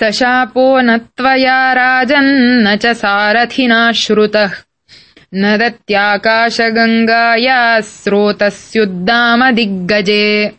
सशापो न त्वया राजन्न च सारथिना श्रुतः। न दत्याकाशगङ्गाया स्रोतस्युद्दामदिग्गजे